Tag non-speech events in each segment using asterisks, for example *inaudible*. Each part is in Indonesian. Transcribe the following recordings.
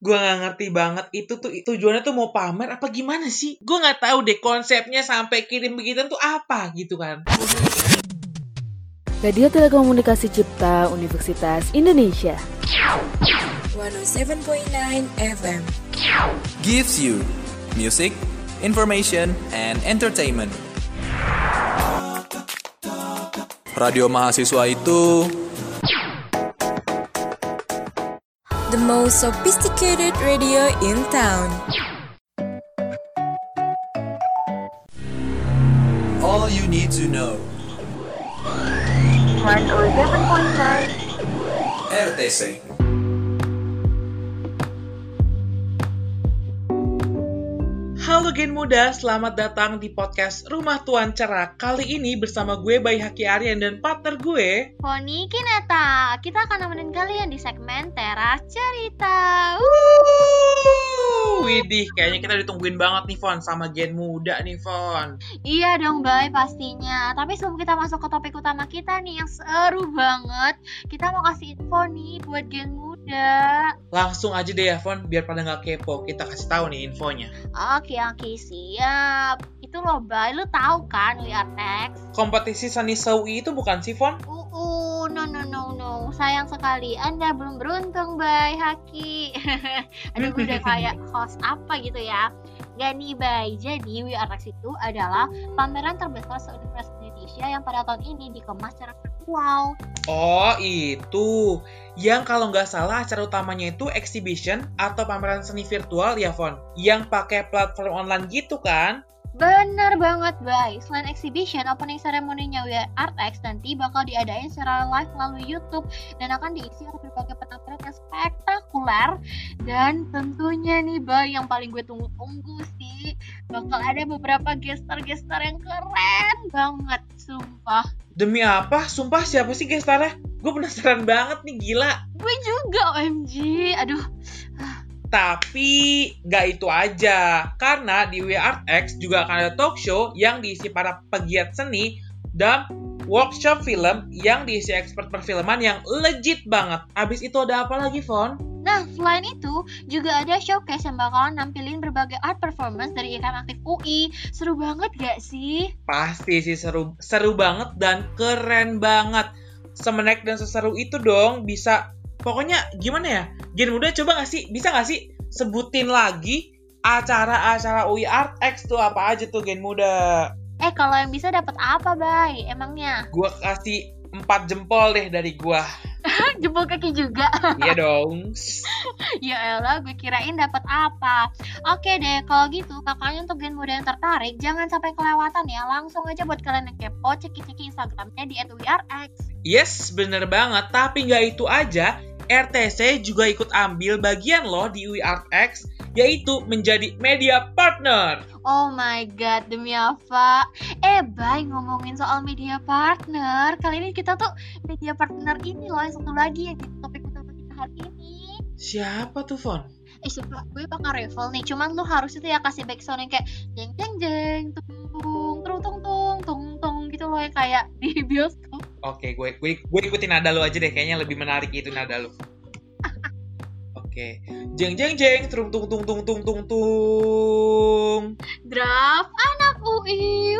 Gue nggak ngerti banget itu tuh tujuannya tuh mau pamer apa gimana sih? Gue nggak tahu deh konsepnya sampai kirim begitu tuh apa gitu kan. Radio Telekomunikasi Cipta Universitas Indonesia. 107.9 FM. gives you music, information, and entertainment. Radio mahasiswa itu The most sophisticated radio in town. all you need to know. 107.9 RTC. Halo Gen Muda, selamat datang di podcast Rumah Tuan Cerah. Kali ini bersama gue Bayi Haki Aryan dan partner gue. Poni Kineta, kita akan nemenin kalian di segmen Teras Cerita. Wuh, Widih, kayaknya kita ditungguin banget nih Fon sama Gen Muda nih Fon. Iya dong, Bay, pastinya. Tapi sebelum kita masuk ke topik utama kita nih yang seru banget, kita mau kasih info nih buat Gen Muda. Langsung aja deh ya Fon, biar pada nggak kepo, kita kasih tahu nih infonya. Oke, oke, siap. Itu loh, Bay, lu tahu kan We Are Next? Kompetisi Sani Sawi itu bukan sih Fon? Uh, uh, no, no, no, no. Sayang sekali, Anda belum beruntung, Bay, Haki. *laughs* Aduh, gue udah *laughs* kayak host apa gitu ya. Gak nih, Bay. Jadi, We Are Next itu adalah pameran terbesar se-Universitas Indonesia yang pada tahun ini dikemas secara virtual. Oh itu, yang kalau nggak salah acara utamanya itu exhibition atau pameran seni virtual ya Fon, yang pakai platform online gitu kan? Bener banget, Bay. Selain exhibition, opening ceremony-nya We Are Artex nanti bakal diadain secara live melalui YouTube dan akan diisi oleh berbagai penampilan yang spektakuler dan tentunya nih, Bay, yang paling gue tunggu-tunggu sih bakal ada beberapa gestar-gestar yang keren banget, sumpah. Demi apa? Sumpah siapa sih gestarnya? Gue penasaran banget nih gila. Gue juga, OMG. Aduh, Tapi nggak itu aja, karena di We Art X juga akan ada talk show yang diisi para pegiat seni dan workshop film yang diisi expert perfilman yang legit banget. Abis itu ada apa lagi, Fon? Nah, selain itu, juga ada showcase yang bakalan nampilin berbagai art performance dari IKM Aktif UI. Seru banget gak sih? Pasti sih seru, seru banget dan keren banget. Semenek dan seseru itu dong bisa. Pokoknya gimana ya? Gen muda coba gak sih? Bisa gak sih sebutin lagi acara-acara UI Art X tuh apa aja tuh Gen muda? Eh, kalau yang bisa dapat apa, Bay? Emangnya? Gua kasih 4 jempol deh dari gua. *laughs* Jempol kaki juga. *laughs* Iya dong. ya elah, gue kirain dapat apa. Oke deh, kalau gitu makanya untuk gen muda yang tertarik, jangan sampai kelewatan ya. Langsung aja buat kalian yang kepo, ceki-ceki Instagramnya di @wearex. Yes, bener banget. Tapi nggak itu aja, RTC juga ikut ambil bagian loh di UI Art X, yaitu menjadi media partner. Oh my god, demi apa? Eh, Bay, ngomongin soal media partner. Kali ini kita tuh media partner ini loh, yang satu lagi yang jadi topik utama kita hari ini. Siapa tuh, Fon? Eh, sumpah, gue bakal revel nih. Cuman lu harus itu ya kasih backsound yang kayak jeng jeng jeng, tung, tung tung tung, tung tung gitu loh yang kayak di bioskop. Oke, gue, gue gue ikutin nada lu aja deh. Kayaknya lebih menarik itu nada lu. Oke, jeng jeng jeng, tung tung tung tung tung tung tung. Draft anak UI.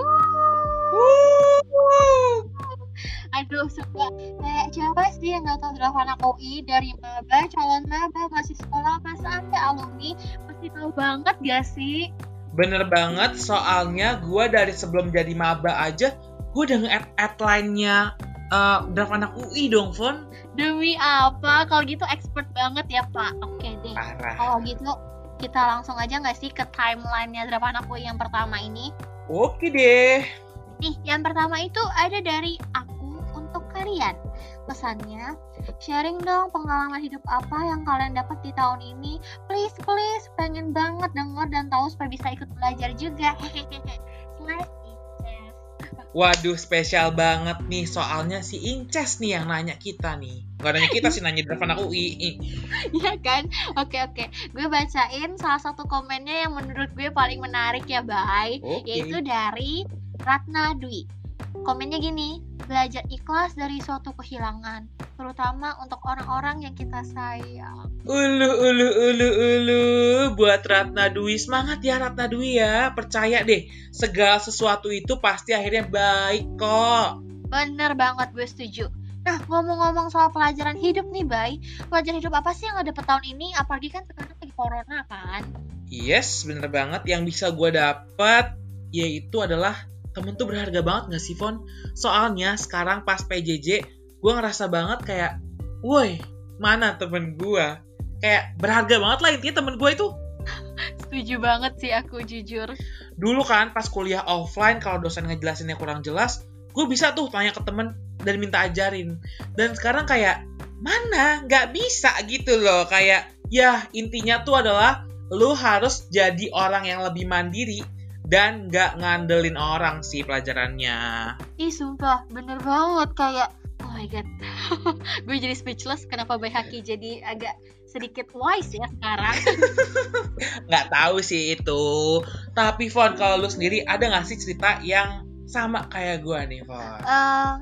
Wuh. Aduh, suka kayak siapa sih yang gak tau draft anak UI dari maba, calon maba, masih sekolah, apa sampai alumni, pasti tahu banget gak sih? Bener banget, soalnya gue dari sebelum jadi maba aja, gue udah nge-add line-nya uh, draft anak UI dong, Fon. Demi apa? Kalau gitu expert banget ya, Pak. Oke deh. Kalau gitu kita langsung aja nggak sih ke timelinenya draft anak UI yang pertama ini? Oke deh. Nih, yang pertama itu ada dari aku untuk kalian. Pesannya, sharing dong pengalaman hidup apa yang kalian dapat di tahun ini. Please, please, pengen banget denger dan tahu supaya bisa ikut belajar juga. Hehehe. *laughs* Waduh, spesial banget nih. Soalnya si Inces nih yang nanya kita nih. Gak nanya kita sih, nanya draft anak UI. *laughs* Iya kan? Oke, oke. Gue bacain salah satu komennya yang menurut gue paling menarik ya, Bay. Oke. Yaitu dari Ratna Dwi. Komennya gini, belajar ikhlas dari suatu kehilangan, terutama untuk orang-orang yang kita sayang. Ulu ulu ulu ulu buat Ratna Dwi semangat ya Ratna Dwi ya percaya deh segala sesuatu itu pasti akhirnya baik kok Bener banget, gue setuju. Nah, ngomong-ngomong soal pelajaran hidup nih, Bay. Pelajaran hidup apa sih yang ada dapet tahun ini? Apalagi kan sekarang lagi corona kan? yes bener banget yang bisa gue dapat yaitu adalah temen tuh berharga banget gak sih Fon? Soalnya sekarang pas PJJ gue ngerasa banget kayak woi mana temen gue kayak berharga banget lah intinya temen gue itu. Setuju banget sih aku jujur. dulu kan pas kuliah offline kalau dosen ngejelasinnya kurang jelas gue bisa tuh tanya ke temen dan minta ajarin. Dan sekarang kayak mana? Nggak bisa gitu loh. Kayak ya intinya tuh adalah lu harus jadi orang yang lebih mandiri dan nggak ngandelin orang sih pelajarannya Ih, sumpah, bener banget kayak Oh my god, *laughs* gue jadi speechless. Kenapa Bay Haki jadi agak sedikit wise ya sekarang? *laughs* nggak tahu sih itu tapi Fon kalau lu sendiri ada nggak sih cerita yang sama kayak gue nih Fon Eh,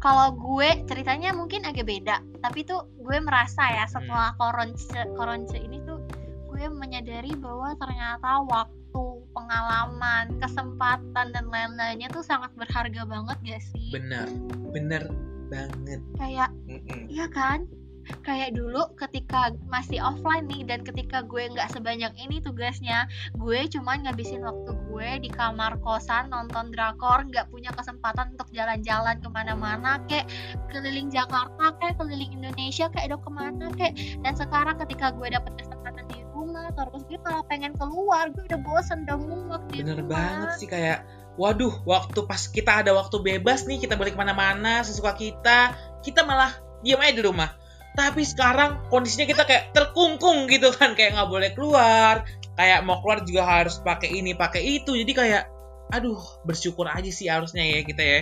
kalau gue ceritanya mungkin agak beda, tapi tuh gue merasa ya setelah koronce koronce ini tuh gue menyadari bahwa ternyata waktu, pengalaman, kesempatan dan lain-lainnya tuh sangat berharga banget gak sih? bener bener banget Kayak. Iya kan? Kayak dulu ketika masih offline nih dan ketika gue nggak sebanyak ini tugasnya, gue cuman ngabisin waktu gue di kamar kosan nonton drakor, nggak punya kesempatan untuk jalan-jalan ke mana-mana, kayak keliling Jakarta, kayak keliling Indonesia, kayak udah ke mana, kayak dan sekarang ketika gue dapet kesempatan di rumah, terus gue malah pengen keluar, gue udah bosen udah muak di Bener rumah. banget sih kayak Waduh, waktu pas kita ada waktu bebas nih, kita boleh ke mana-mana sesuka kita, kita malah diam aja di rumah. Tapi sekarang kondisinya kita kayak terkungkung gitu kan, kayak nggak boleh keluar, kayak mau keluar juga harus pakai ini, pakai itu. Jadi kayak, aduh, bersyukur aja sih harusnya ya kita ya.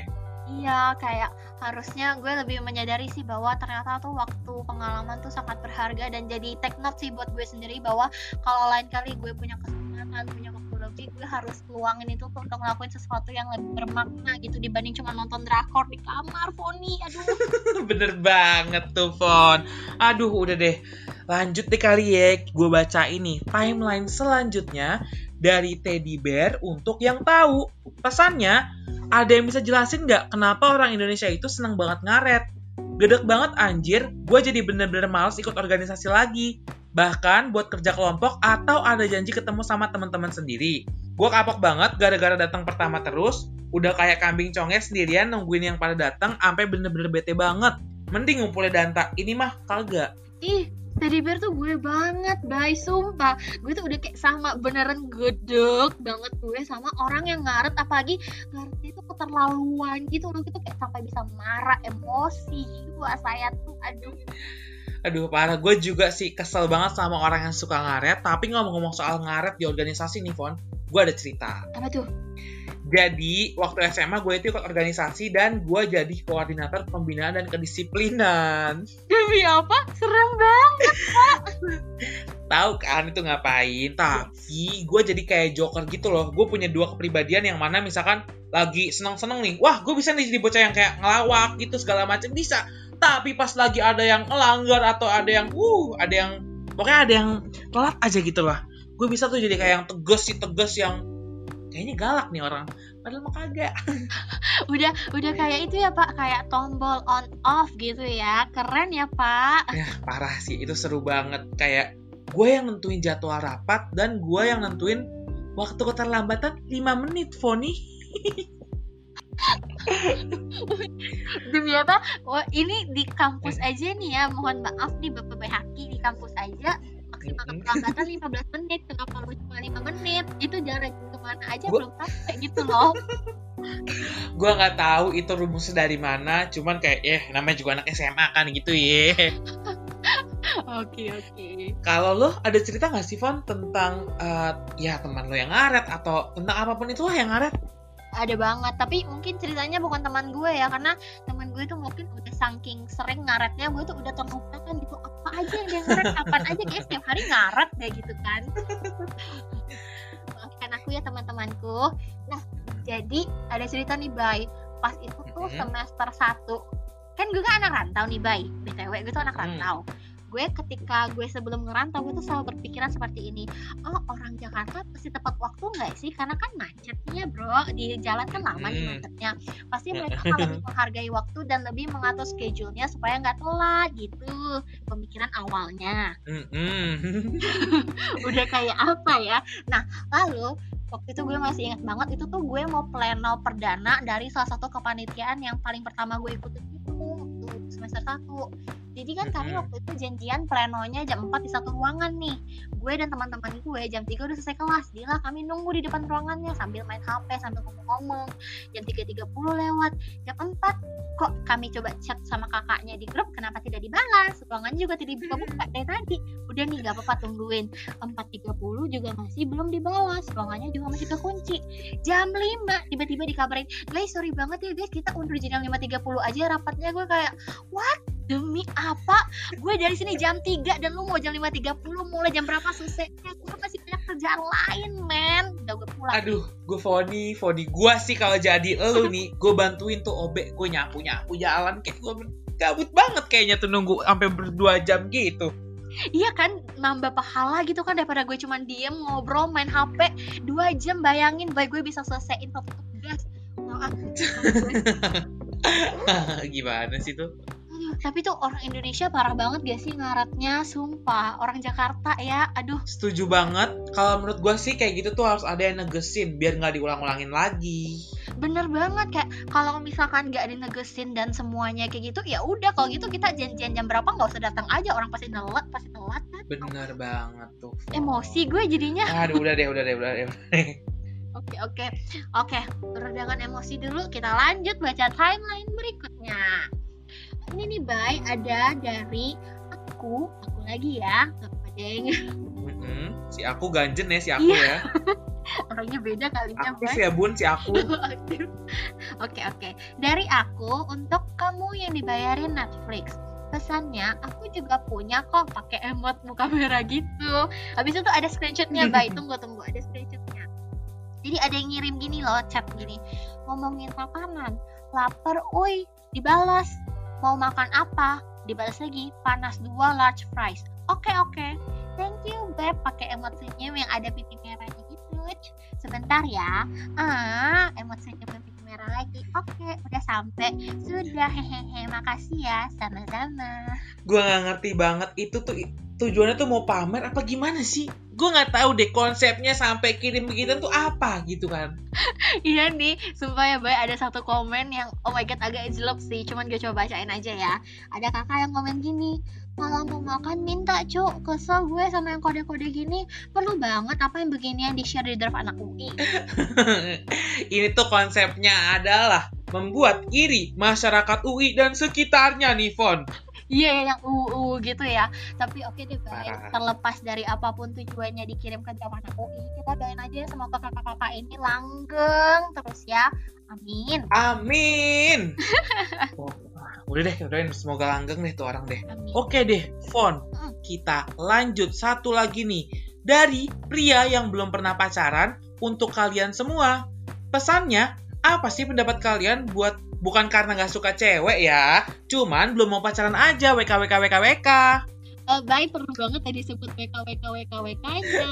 Iya, kayak harusnya gue lebih menyadari sih bahwa ternyata tuh waktu pengalaman tuh sangat berharga dan jadi take note sih buat gue sendiri bahwa kalau lain kali gue punya kesempatan, punya waktu lebih, gue harus luangin itu tuh untuk ngelakuin sesuatu yang lebih bermakna gitu dibanding cuma nonton drakor di kamar, Foni. Aduh. *laughs* Bener banget tuh, Fon. Aduh, udah deh. Lanjut deh kali ya, gue baca ini. Timeline selanjutnya dari Teddy Bear untuk yang tahu. Pesannya, ada yang bisa jelasin nggak kenapa orang Indonesia itu seneng banget ngaret? Gedek banget anjir, gue jadi bener-bener males ikut organisasi lagi. Bahkan buat kerja kelompok atau ada janji ketemu sama teman-teman sendiri. Gue kapok banget gara-gara datang pertama terus, udah kayak kambing conget sendirian nungguin yang pada datang sampai bener-bener bete banget. Mending ngumpulnya danta, ini mah kagak. Ih, teddy bear tuh gue banget, bay sumpah. Gue tuh udah kayak sama beneran gedek banget gue sama orang yang ngaret apalagi ngaretnya itu keterlaluan gitu loh gitu kayak sampai bisa marah, emosi. Wah, saya tuh aduh. Aduh parah, gue juga sih kesel banget sama orang yang suka ngaret. Tapi ngomong-ngomong soal ngaret di organisasi nih, Fon, gue ada cerita. Apa tuh? Jadi, waktu SMA gue itu ikut organisasi dan gue jadi koordinator pembinaan dan kedisiplinan. *laughs* Demi apa? Serem banget. *laughs* Tahu kan itu ngapain? Tapi gue jadi kayak joker gitu loh. Gue punya dua kepribadian yang mana misalkan lagi seneng-seneng nih. Wah, gue bisa nih jadi bocah yang kayak ngelawak gitu segala macam bisa. Tapi pas lagi ada yang ngelanggar atau ada yang uh, ada yang pokoknya ada yang telat aja gitu lah. Gue bisa tuh jadi kayak yang tegas sih tegas yang kayaknya galak nih orang. Padahal mah kagak. *laughs* Udah udah kayak itu ya, Pak, kayak tombol on off gitu ya. Keren ya, Pak. Ya parah sih, itu seru banget. Kayak gue yang nentuin jadwal rapat dan gue yang nentuin waktu keterlambatan 5 menit, Foni. *laughs* Demi apa? Wah, ini di kampus aja nih ya. Mohon maaf nih Bapak Behaki di kampus aja maksimal Mm-mm. keterlambatan 15 menit. Kenapa lu cuma 5 menit? Itu jarak ke mana aja Gua- belum sampai gitu loh. *laughs* gue nggak tahu itu rumusnya dari mana, cuman kayak eh namanya juga anak SMA kan gitu ya. *laughs* Oke, oke. Kalau lo ada cerita nggak sih, Fon, tentang eh, ya teman lo yang ngaret atau tentang apa pun itulah yang ngaret? Ada banget, tapi mungkin ceritanya bukan teman gue ya, karena teman gue tuh mungkin udah saking sering ngaretnya, gue tuh udah terlupakan gitu aja yang dia ngaret, kapan aja kayak setiap hari ngaret kayak gitu kan. Maafkan aku ya teman-temanku. Nah, jadi ada cerita nih Bay. pas itu tuh semester 1 kan gue kan anak rantau nih bay btw gue tuh anak Hmm. Gue ketika gue sebelum ngerantau gue tuh selalu berpikiran seperti ini. Oh orang Jakarta pasti tepat waktu nggak sih? Karena kan macetnya bro di jalan kan lama nih Hmm. macetnya. Pasti mereka akan lebih *laughs* menghargai waktu dan lebih mengatur schedule-nya supaya nggak telat gitu. Pemikiran awalnya. Mm-mm. *laughs* *laughs* udah kayak apa ya? Nah lalu waktu itu gue masih ingat banget itu tuh gue mau pleno perdana dari salah satu kepanitiaan yang paling pertama gue ikutin itu semester 1 jadi kan kami waktu itu janjian plenonya jam 4 di satu ruangan nih. Gue dan teman-teman gue jam 3 udah selesai kelas. Dila kami nunggu di depan ruangannya sambil main HP sambil ngomong-ngomong. Jam 3.30 lewat. Jam 4 kok kami coba chat sama kakaknya di grup kenapa tidak dibalas? Ruangannya juga tidak dibuka-buka dari tadi. Udah nih gak apa-apa tungguin. 4.30 juga masih belum dibalas. Ruangannya juga masih kekunci jam 5 tiba-tiba dikabarin guys sorry banget ya guys kita undur jam 5.30 aja rapatnya gue kayak what demi apa gue dari sini jam 3 dan lu mau jam 5.30 mulai jam berapa selesai gue masih banyak kerjaan lain men udah gue pulang Aduh, gue Fodi, Fodi. Gue sih kalau jadi elu *laughs* nih, gue bantuin tuh obek gue nyapu nyapu jalan kayak gue gabut banget kayaknya tuh nunggu sampai berdua jam gitu. Iya kan nambah pahala gitu kan daripada gue cuman diem ngobrol main HP dua jam bayangin baik gue bisa selesaiin topik tugas. Nah, *laughs* ah, *laughs* Gimana sih tuh? Tapi tuh orang Indonesia parah banget gak sih ngaratnya sumpah orang Jakarta ya aduh Setuju banget. Kalau menurut gue sih kayak gitu tuh harus ada yang negesin biar nggak diulang-ulangin lagi. bener banget kayak kalau misalkan gak dinegesin dan semuanya kayak gitu ya udah kalau gitu kita janjian jam berapa nggak usah datang aja orang pasti telat pasti telat kan Bener banget tuh. emosi gue jadinya Aduh, udah deh, udah deh, udah deh. Oke oke oke redakan emosi dulu kita lanjut baca timeline berikutnya. Ini nih Bay ada dari aku aku lagi ya nggak apa-apa deng Mm-mm. Si aku ganjen ya, si aku Iya. ya. *laughs* orangnya beda kalinya Aktif Bay. ya bun, si aku. *laughs* Oke oke dari aku untuk kamu yang dibayarin Netflix pesannya aku juga punya kok pakai emot muka merah gitu habis itu ada screenshotnya Bay *laughs* tunggu tunggu ada screenshotnya jadi ada yang ngirim gini loh chat gini ngomongin makanan lapar oi dibalas mau makan apa? Dibalas lagi panas dua large fries. Oke oke. Thank you beb pakai emot senyum yang ada pipi merahnya gitu sebentar ya. Ah emot senyum dan pipi merah lagi. Oke udah sampai sudah hehehe. Makasih ya. Sama-sama. Gue nggak ngerti banget. Itu tuh tujuannya tuh mau pamer apa gimana sih gue nggak tahu deh konsepnya sampai kirim begitu tuh apa gitu kan Iya nih, sumpah ya Bay ada satu komen yang oh my god agak jelek sih, cuman gue coba bacain aja ya. Ada kakak yang komen gini, kalau mau makan minta cuk, kesel gue sama yang kode-kode gini, perlu banget apa yang beginian di share di draft anak UI. *laughs* ini tuh konsepnya adalah membuat iri masyarakat UI dan sekitarnya nih Fon Iya yang UU gitu ya. Tapi oke deh Bay, Parah. terlepas dari apa pun tujuannya dikirim ke anak UI, kita doain aja semoga kakak-kakak ini langgeng terus ya. Amin. amin *laughs* oh, udah deh udahin semoga langgeng deh tuh orang deh Amin. oke deh Fon kita lanjut satu lagi nih dari pria yang belum pernah pacaran untuk kalian semua pesannya apa sih pendapat kalian buat bukan karena nggak suka cewek ya cuman belum mau pacaran aja wk wk wk wk Eh, Bay perlu banget tadi sebut WK WK WK WK-nya.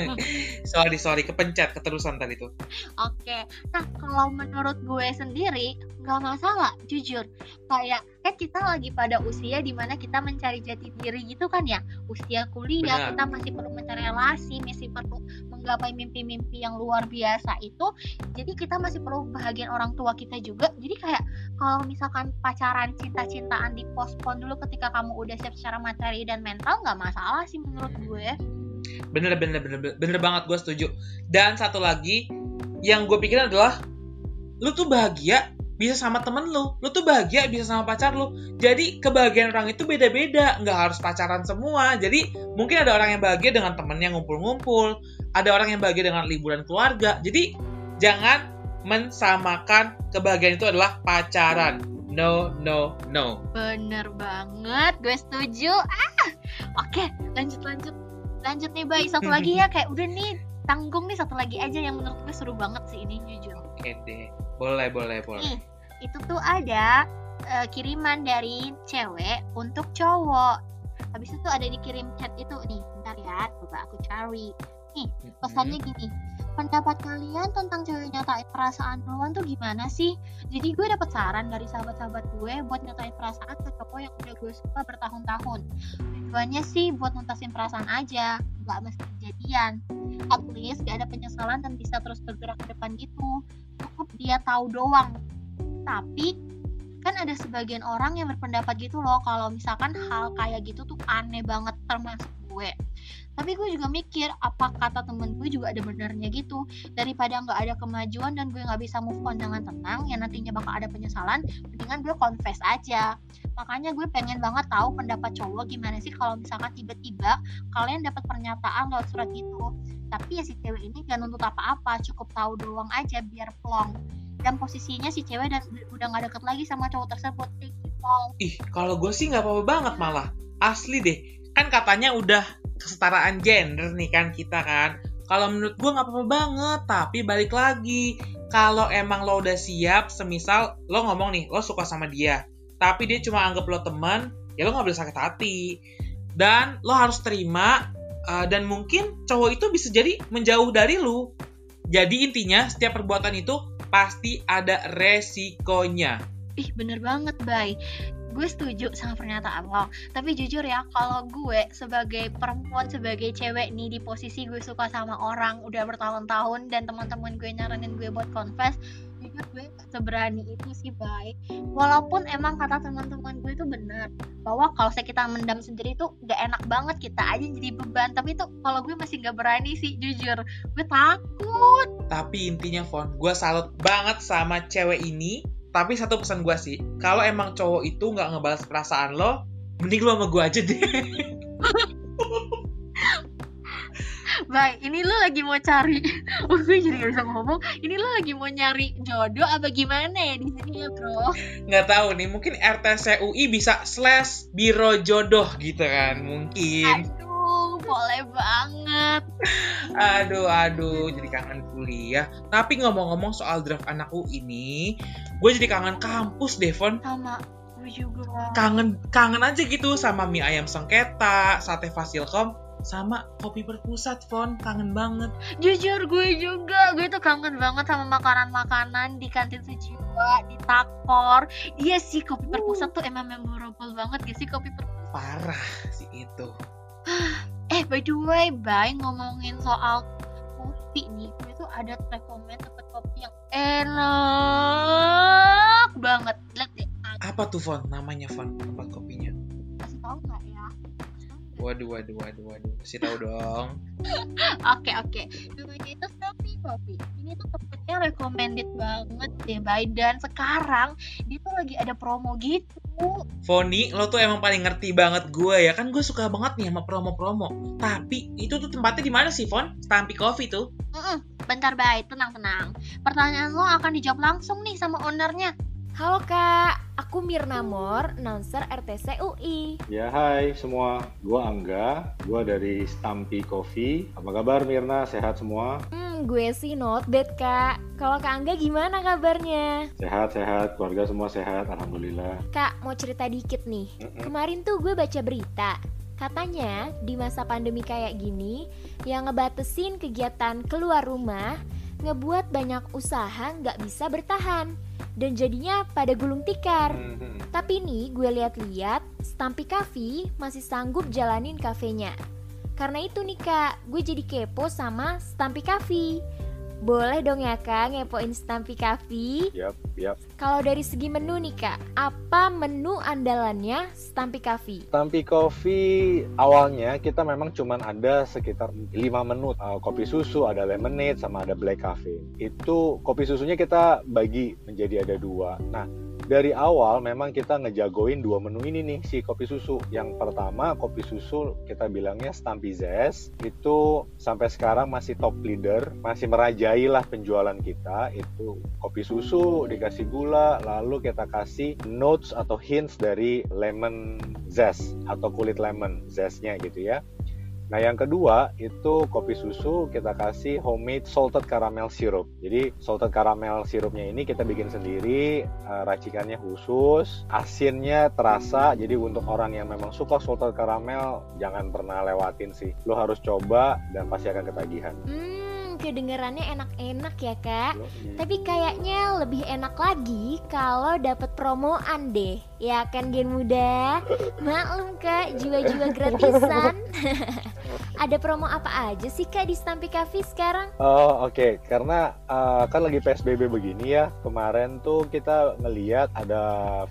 *laughs* sorry sorry kepencet keterusan tadi tuh Oke, nah kalau menurut gue sendiri nggak masalah, jujur. Kayak kan kita lagi pada usia di mana kita mencari jati diri gitu kan ya. Usia kuliah Benar. kita masih perlu mencari relasi, masih perlu menggapai mimpi-mimpi yang luar biasa itu. Jadi kita masih perlu bahagian orang tua kita juga. Jadi kayak kalau misalkan pacaran cinta-cintaan di postpone dulu ketika kamu udah siap secara materi dan mental nggak masalah sih menurut gue. bener bener bener, bener banget gue setuju dan satu lagi yang gue pikirin adalah lu tuh bahagia bisa sama temen lu. Lu tuh bahagia bisa sama pacar lu. Jadi kebahagiaan orang itu beda-beda. Nggak harus pacaran semua. Jadi mungkin ada orang yang bahagia dengan temennya ngumpul-ngumpul. Ada orang yang bahagia dengan liburan keluarga. Jadi jangan mensamakan kebahagiaan itu adalah pacaran. No no no. Bener banget, gue setuju. Ah, oke, lanjut lanjut, lanjut nih, Bay. Satu lagi ya, *laughs* kayak udah nih tanggung nih satu lagi aja yang menurut gue seru banget sih ini jujur. oke deh boleh boleh boleh Nih, itu tuh ada eh, kiriman dari cewek untuk cowok. Habis itu ada dikirim chat itu nih, bentar ya, coba aku cari. Nih, pesannya gini. Pendapat kalian tentang cewek nyatain perasaan duluan tuh gimana sih? Jadi gue dapet saran dari sahabat-sahabat gue buat nyatain perasaan ke cowok yang udah gue suka bertahun-tahun. Tujuannya sih buat nuntasin perasaan aja, nggak mesti kejadian. At least ada penyesalan dan bisa terus bergerak ke depan gitu. Cukup dia tahu doang. Tapi kan ada sebagian orang yang berpendapat gitu loh kalau misalkan hal kayak gitu tuh aneh banget termasuk gue tapi gue juga mikir apa kata temen gue juga ada benernya gitu. Daripada nggak ada kemajuan dan gue nggak bisa move on dengan tenang yang nantinya bakal ada penyesalan mendingan gue confess aja. Makanya gue pengen banget tahu pendapat cowok gimana sih kalau misalkan tiba-tiba kalian dapat pernyataan lewat surat gitu tapi ya si cewek ini gak nuntut apa-apa cukup tahu doang aja biar plong. Dan posisinya si cewek dan udah nggak deket lagi sama cowok tersebut. Kayak gitu. Ih, kalau gue sih nggak apa-apa banget malah. Asli deh. Kan katanya udah kesetaraan gender nih kan kita kan. Kalau menurut gue nggak apa-apa banget. Tapi balik lagi. Kalau emang lo udah siap, semisal lo ngomong nih, lo suka sama dia. Tapi dia cuma anggap lo teman, ya lo nggak boleh sakit hati. Dan lo harus terima. uh, dan mungkin cowok itu bisa jadi menjauh dari lo. Jadi intinya, setiap perbuatan itu pasti ada resikonya. ih bener banget bay gue setuju sama pernyataan lo. Tapi jujur ya kalau gue sebagai perempuan sebagai cewek nih di posisi gue suka sama orang udah bertahun-tahun dan teman-teman gue nyaranin gue buat confess jujur gue seberani itu sih bay. Walaupun emang kata teman-teman gue itu benar bahwa kalau saya kita mendam sendiri tuh gak enak banget kita aja jadi beban. Tapi itu kalau gue masih gak berani sih jujur. Gue takut. Tapi intinya, Fon, gue salut banget sama cewek ini. Tapi satu pesan gue sih, kalau emang cowok itu nggak ngebalas perasaan lo, mending lo sama gue aja deh. *laughs* Baik, ini lo lagi mau cari, *laughs* oh, gue jadi gak bisa ngomong. Ini lo lagi mau nyari jodoh apa gimana ya di sini ya bro? nggak tahu nih, mungkin RTCUI bisa slash biro jodoh gitu kan, mungkin. Aduh, boleh banget. Aduh, aduh, jadi kangen kuliah. Tapi ngomong-ngomong soal draft anak UI ini, gue jadi kangen kampus deh, Fon. Sama gue juga. Kangen, kangen aja gitu sama mie ayam sengketa, sate fasilkom, sama kopi perpusat, Fon. Kangen banget. Jujur gue juga, gue tuh kangen banget sama makanan-makanan di kantin sejiwa, di Takor. Iya sih, kopi perpusat tuh emang memorable banget gak sih kopi perpusat? Parah sih itu. By the way, Bay, ngomongin soal kopi nih, gue tuh ada rekomend tempat kopi yang enak banget. Lihat deh, Apa tuh, Fon? Namanya, Fon, tempat kopinya. kasih tau nggak ya? Waduh, waduh, waduh, waduh. Kasih tahu dong. *laughs* Oke oke, namanya itu Selfie Coffee. Ini tuh tempatnya recommended banget deh, Bay. Dan sekarang dia tuh lagi ada promo gitu. Foni, lo tuh emang paling ngerti banget gue ya. Kan gue suka banget nih sama promo-promo. Tapi, itu tuh tempatnya di mana sih, Fon? Stampy Coffee tuh. Mm-mm, bentar, Bay, tenang-tenang. Pertanyaan lo akan dijawab langsung nih sama ownernya. Halo kak, aku Mirna Mor, announcer RTC UI. Ya hai semua, gua Angga, gua dari Stampy Coffee. Apa kabar Mirna? Sehat semua? Hmm, gue sih not bad kak. Kalau kak Angga gimana kabarnya? Sehat-sehat, keluarga semua sehat, Alhamdulillah. Kak, mau cerita dikit nih. Mm-mm. Kemarin tuh gue baca berita. Katanya di masa pandemi kayak gini, yang ngebatesin kegiatan keluar rumah, ngebuat banyak usaha nggak bisa bertahan. Dan jadinya pada gulung tikar. Mhm. Tapi nih gue lihat-lihat Stampy Cafe masih sanggup jalanin kafenya. Karena itu nih kak, gue jadi kepo sama Stampy Cafe. Boleh dong ya kak ngepoin Stampy Cafe? Yap, yap. Kalau dari segi menu nih kak, apa menu andalannya Stampy Cafe? Stampy Coffee awalnya kita memang cuman ada sekitar 5 menu. Uh, kopi susu, ada lemonade, sama ada black coffee. Itu kopi susunya kita bagi menjadi ada dua. Nah, dari awal memang kita ngejagoin dua menu ini nih si kopi susu. Yang pertama kopi susu kita bilangnya Stampy Zest itu sampai sekarang masih top leader, masih merajai lah penjualan kita. Itu kopi susu dikasih gula, lalu kita kasih notes atau hints dari lemon zest atau kulit lemon zestnya gitu ya. Nah, yang kedua itu kopi susu kita kasih homemade salted caramel syrup. Jadi salted caramel syrupnya ini kita bikin sendiri, uh, racikannya khusus, asinnya terasa. Jadi untuk orang yang memang suka salted caramel jangan pernah lewatin sih. Lo harus coba dan pasti akan ketagihan. Hmm, kedengarannya enak-enak ya kak. Yoi. Tapi kayaknya lebih enak lagi kalau dapet promoan deh. Ya kan Gen Muda? *laughs* Maklum kak, jiwa-jiwa gratisan. *laughs* Ada promo apa aja sih kak di Stampi Cafe sekarang? Oh oke, karena uh, kan lagi PSBB begini ya. Kemarin tuh kita ngeliat ada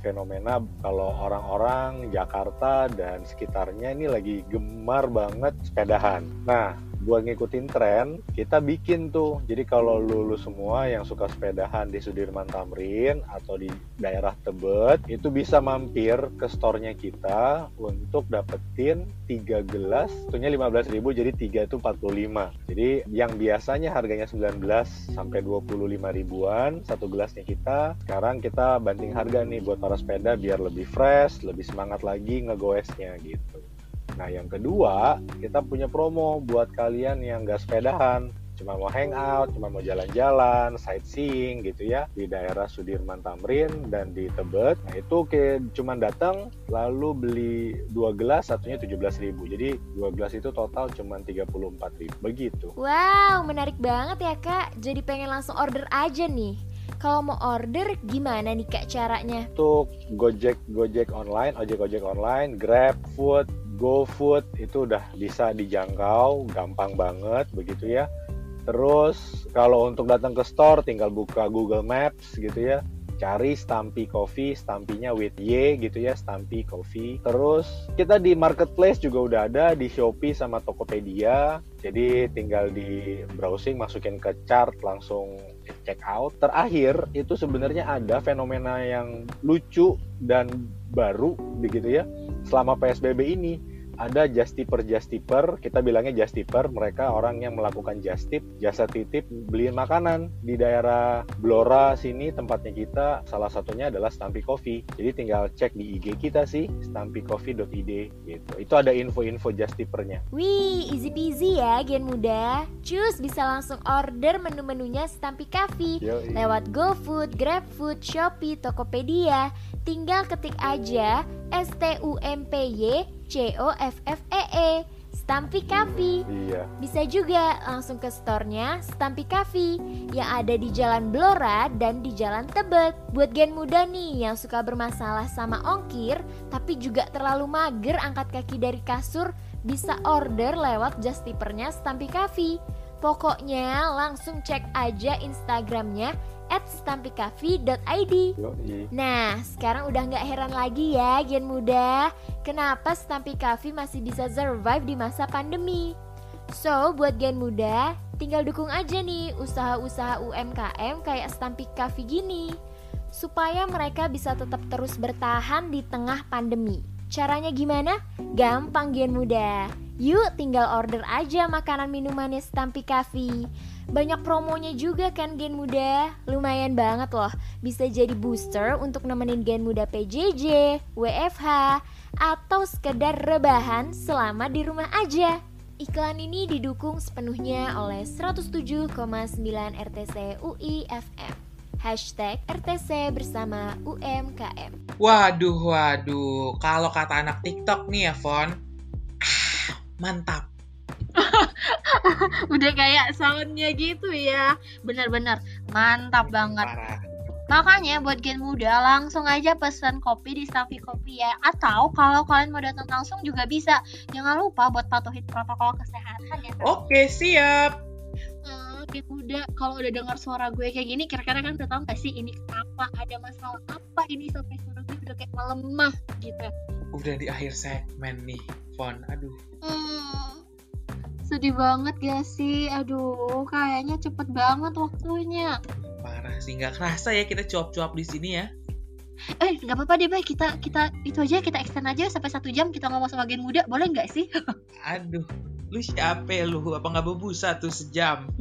fenomena kalau orang-orang Jakarta dan sekitarnya ini lagi gemar banget sepedahan. Nah, buat ngikutin tren, kita bikin tuh. Jadi kalau lu, lu semua yang suka sepedahan di Sudirman Tamrin atau di daerah Tebet, itu bisa mampir ke store-nya kita untuk dapetin 3 gelas, tentunya 15.000 jadi 3 itu 45. Jadi yang biasanya harganya 19 sampai 25 ribuan satu gelasnya kita, sekarang kita banting harga nih buat para sepeda biar lebih fresh, lebih semangat lagi ngegoesnya gitu. Nah, yang kedua, kita punya promo buat kalian yang nggak sepedahan, cuma mau hangout, cuma mau jalan-jalan, sightseeing gitu ya di daerah Sudirman Tamrin dan di Tebet. Nah, itu kayak cuma datang lalu beli dua gelas, satunya 17.000. Jadi dua gelas itu total cuma 34.000. Begitu. Wow, menarik banget ya kak. Jadi pengen langsung order aja nih. Kalau mau order gimana nih kak caranya? Untuk Gojek Gojek online, ojek ojek online, Grab Food, GoFood itu udah bisa dijangkau, gampang banget begitu ya. Terus kalau untuk datang ke store tinggal buka Google Maps gitu ya. Cari Stampy Coffee, stampinya with Y gitu ya, Stampy Coffee. Terus kita di marketplace juga udah ada di Shopee sama Tokopedia. Jadi tinggal di browsing masukin ke chart langsung check out. Terakhir itu sebenarnya ada fenomena yang lucu dan baru begitu ya selama PSBB ini ada just tipper just tipper kita bilangnya just tipper mereka orang yang melakukan just tip jasa titip beliin makanan. Di daerah Blora sini tempatnya kita salah satunya adalah Stampy Coffee. Jadi tinggal cek di IG kita sih stampycoffee.id gitu. Itu ada info-info just tippernya Wih, easy peasy ya Gen Muda. Cus bisa langsung order menu-menunya Stampy Cafe Yoi. lewat GoFood, GrabFood, Shopee, Tokopedia. Tinggal ketik aja S T U M P Y C O F F E E Stampy Cafe. iya Bisa juga langsung ke store-nya Stampy Cafe yang ada di Jalan Blora dan di Jalan Tebet. Buat gen muda nih yang suka bermasalah sama ongkir tapi juga terlalu mager angkat kaki dari kasur, bisa order lewat just tippernya Stampy Cafe. Pokoknya langsung cek aja Instagramnya at stampycafe.id Yoi. Nah, sekarang udah nggak heran lagi ya Gen Muda. Kenapa Stampy Cafe masih bisa survive di masa pandemi? So, buat Gen Muda, tinggal dukung aja nih usaha-usaha UMKM kayak Stampy Cafe gini Supaya mereka bisa tetap terus bertahan di tengah pandemi. Caranya gimana? Gampang Gen Muda. Yuk tinggal order aja makanan minumannya Stampy Cafe banyak promonya juga kan Gen Muda Lumayan banget loh Bisa jadi booster untuk nemenin Gen Muda PJJ, WFH Atau sekedar rebahan selama di rumah aja Iklan ini didukung sepenuhnya oleh 107,9 RTC UI FM Hashtag RTC bersama UMKM Waduh, waduh. Kalau kata anak TikTok nih ya, Fon. Ah, mantap. *laughs* Udah kayak soundnya gitu ya. Bener-bener mantap banget. Parah. Makanya buat gen muda langsung aja pesan kopi di Staffy Kopi ya. Atau kalau kalian mau datang langsung juga bisa. Jangan lupa buat patuhin protokol kesehatan ya. Oke, siap. Hmm, gen muda kalau udah dengar suara gue kayak gini kira-kira kan udah tahu gak sih ini kenapa ada masalah apa ini sampai suara gue udah kayak melemah gitu. Udah di akhir segmen nih, Fon. Aduh. Hmm, sedih banget gak sih? Aduh, kayaknya cepet banget waktunya. Parah sih, nggak kerasa ya kita cuap-cuap di sini ya. Eh, nggak apa-apa deh, Bay. Kita kita itu aja kita extend aja sampai satu jam kita ngomong sama gen muda, boleh nggak sih? *laughs* Aduh, lu siapa ya lu? Apa nggak berbusa tuh sejam?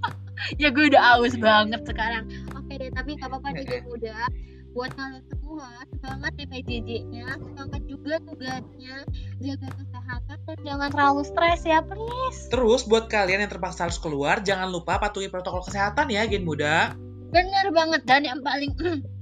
*laughs* ya gue udah aus banget sekarang. Oke deh, tapi nggak apa-apa deh gen *laughs* muda. Buat kalian semua semangat ya PJJ-nya semangat juga tugasnya jaga kesehatan dan jangan terlalu stres ya please Terus buat kalian yang terpaksa harus keluar, jangan lupa patuhi protokol kesehatan ya, Gen Muda. bener banget dan yang paling. *clears throat*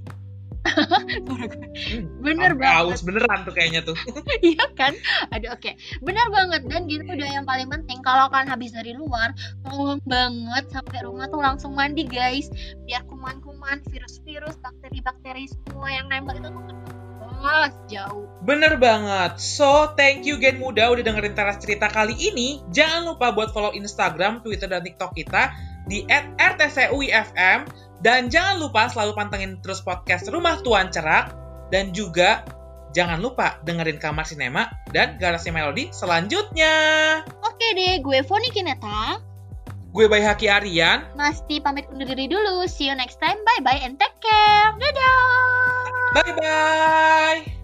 bener Sampai banget Aus beneran tuh kayaknya tuh. *laughs* Iya kan? Aduh oke. Benar banget dan gitu udah yang paling penting kalau kalian habis dari luar, tolong banget sampai rumah tuh langsung mandi guys. Biar kuman-kuman, virus-virus, bakteri-bakteri semua yang nempel itu tuh jauh. Bener banget. So, thank you Gen Muda udah dengerin teras cerita kali ini. Jangan lupa buat follow Instagram, Twitter, dan TikTok kita di @rtcuifm dan jangan lupa selalu pantengin terus podcast Rumah Tuan Cerak dan juga jangan lupa dengerin Kamar Sinema dan Garasi Melodi selanjutnya. Oke deh, gue Foni Kineta. Gue Bayi Haki Aryan. Masti pamit undur diri dulu. See you next time. Bye bye and take care. Dadah. Bye bye.